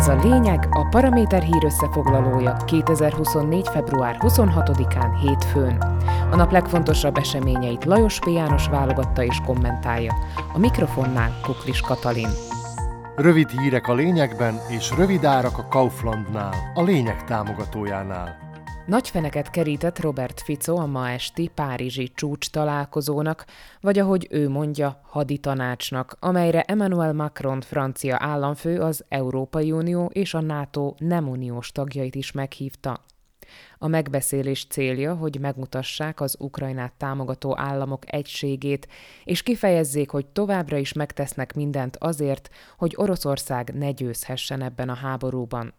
Ez a lényeg, a Paraméter hír összefoglalója 2024. február 26-án hétfőn. A nap legfontosabb eseményeit Lajos P. János válogatta és kommentálja. A mikrofonnál Kuklis Katalin. Rövid hírek a lényegben, és rövid árak a Kauflandnál, a lényeg támogatójánál. Nagy feneket kerített Robert Fico a ma esti Párizsi csúcs találkozónak, vagy ahogy ő mondja, haditanácsnak, amelyre Emmanuel Macron francia államfő az Európai Unió és a NATO nem uniós tagjait is meghívta. A megbeszélés célja, hogy megmutassák az Ukrajnát támogató államok egységét, és kifejezzék, hogy továbbra is megtesznek mindent azért, hogy Oroszország ne győzhessen ebben a háborúban.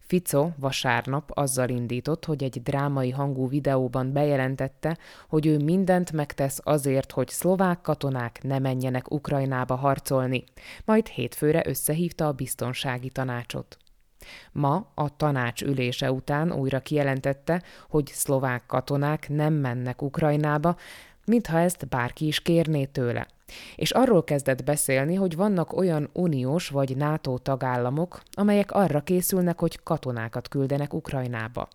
Fico vasárnap azzal indított, hogy egy drámai hangú videóban bejelentette, hogy ő mindent megtesz azért, hogy szlovák katonák ne menjenek Ukrajnába harcolni, majd hétfőre összehívta a biztonsági tanácsot. Ma a tanács ülése után újra kijelentette, hogy szlovák katonák nem mennek Ukrajnába, mintha ezt bárki is kérné tőle. És arról kezdett beszélni, hogy vannak olyan uniós vagy NATO tagállamok, amelyek arra készülnek, hogy katonákat küldenek Ukrajnába.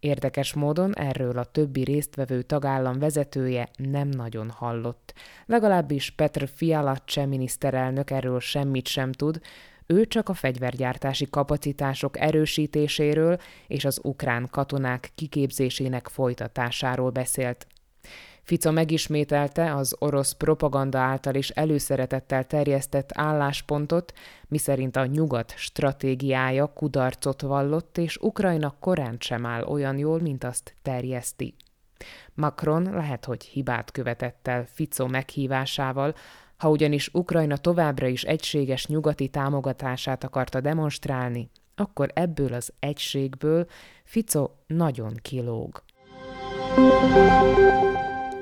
Érdekes módon erről a többi résztvevő tagállam vezetője nem nagyon hallott. Legalábbis Petr Fiala miniszterelnök erről semmit sem tud, ő csak a fegyvergyártási kapacitások erősítéséről és az ukrán katonák kiképzésének folytatásáról beszélt. Fico megismételte az orosz propaganda által is előszeretettel terjesztett álláspontot, miszerint a nyugat stratégiája kudarcot vallott, és Ukrajna korán sem áll olyan jól, mint azt terjeszti. Macron lehet, hogy hibát követett el Fico meghívásával, ha ugyanis Ukrajna továbbra is egységes nyugati támogatását akarta demonstrálni, akkor ebből az egységből Fico nagyon kilóg.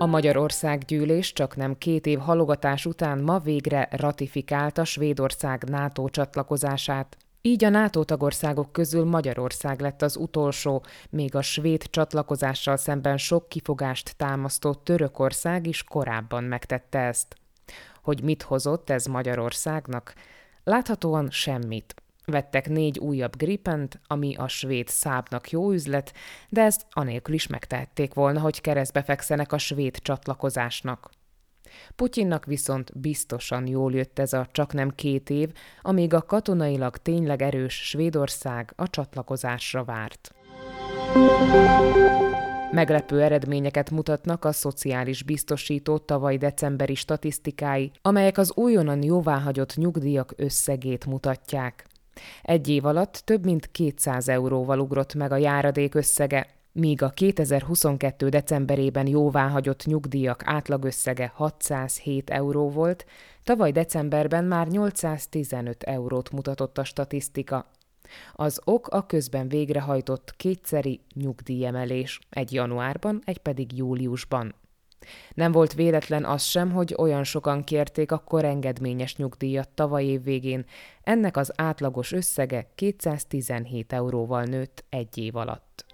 A Magyarország gyűlés csak nem két év halogatás után ma végre ratifikálta Svédország NATO csatlakozását. Így a NATO tagországok közül Magyarország lett az utolsó, még a svéd csatlakozással szemben sok kifogást támasztó Törökország is korábban megtette ezt. Hogy mit hozott ez Magyarországnak? Láthatóan semmit. Vettek négy újabb Gripent, ami a svéd szábnak jó üzlet, de ezt anélkül is megtehették volna, hogy keresztbe fekszenek a svéd csatlakozásnak. Putyinnak viszont biztosan jól jött ez a csak nem két év, amíg a katonailag tényleg erős Svédország a csatlakozásra várt. Meglepő eredményeket mutatnak a szociális biztosító tavaly decemberi statisztikái, amelyek az újonnan jóváhagyott nyugdíjak összegét mutatják. Egy év alatt több mint 200 euróval ugrott meg a járadék összege, míg a 2022. decemberében jóváhagyott nyugdíjak átlagösszege 607 euró volt, tavaly decemberben már 815 eurót mutatott a statisztika. Az ok a közben végrehajtott kétszeri nyugdíjemelés, egy januárban, egy pedig júliusban. Nem volt véletlen az sem, hogy olyan sokan kérték a korengedményes nyugdíjat tavaly év végén, ennek az átlagos összege 217 euróval nőtt egy év alatt.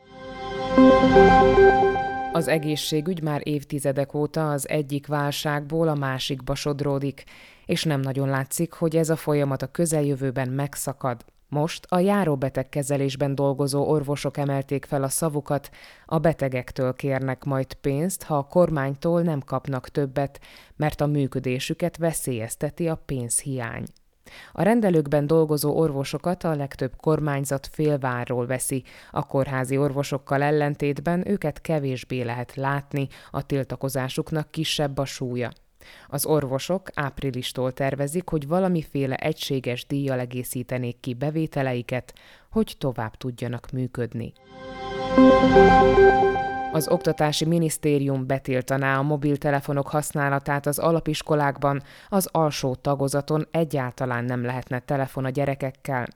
Az egészségügy már évtizedek óta az egyik válságból a másikba sodródik, és nem nagyon látszik, hogy ez a folyamat a közeljövőben megszakad. Most a járóbetegkezelésben dolgozó orvosok emelték fel a szavukat, a betegektől kérnek majd pénzt, ha a kormánytól nem kapnak többet, mert a működésüket veszélyezteti a pénzhiány. A rendelőkben dolgozó orvosokat a legtöbb kormányzat félvárról veszi, a kórházi orvosokkal ellentétben őket kevésbé lehet látni, a tiltakozásuknak kisebb a súlya. Az orvosok áprilistól tervezik, hogy valamiféle egységes díjjal egészítenék ki bevételeiket, hogy tovább tudjanak működni. Az Oktatási Minisztérium betiltaná a mobiltelefonok használatát az alapiskolákban, az alsó tagozaton egyáltalán nem lehetne telefon a gyerekekkel.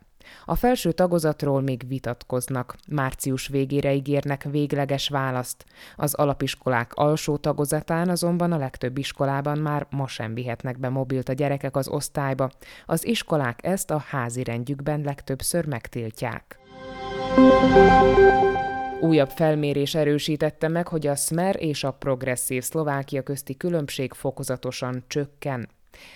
A felső tagozatról még vitatkoznak, március végére ígérnek végleges választ. Az alapiskolák alsó tagozatán azonban a legtöbb iskolában már ma sem vihetnek be mobilt a gyerekek az osztályba. Az iskolák ezt a házi rendjükben legtöbbször megtiltják. Újabb felmérés erősítette meg, hogy a Smer és a progresszív Szlovákia közti különbség fokozatosan csökken.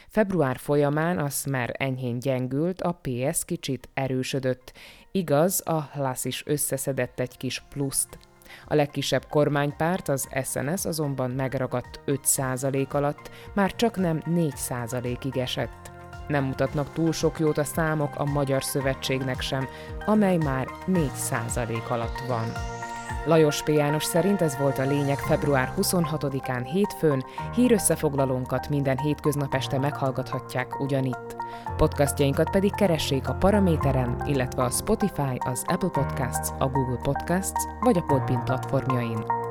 Február folyamán a Smer enyhén gyengült, a PS kicsit erősödött. Igaz, a Hlasz is összeszedett egy kis pluszt. A legkisebb kormánypárt, az SNS azonban megragadt 5% alatt, már csak nem 4%-ig esett. Nem mutatnak túl sok jót a számok a Magyar Szövetségnek sem, amely már 4% alatt van. Lajos P. János szerint ez volt a lényeg február 26-án hétfőn, hírösszefoglalónkat minden hétköznap este meghallgathatják ugyanitt. Podcastjainkat pedig keressék a Paraméteren, illetve a Spotify, az Apple Podcasts, a Google Podcasts vagy a Podbean platformjain.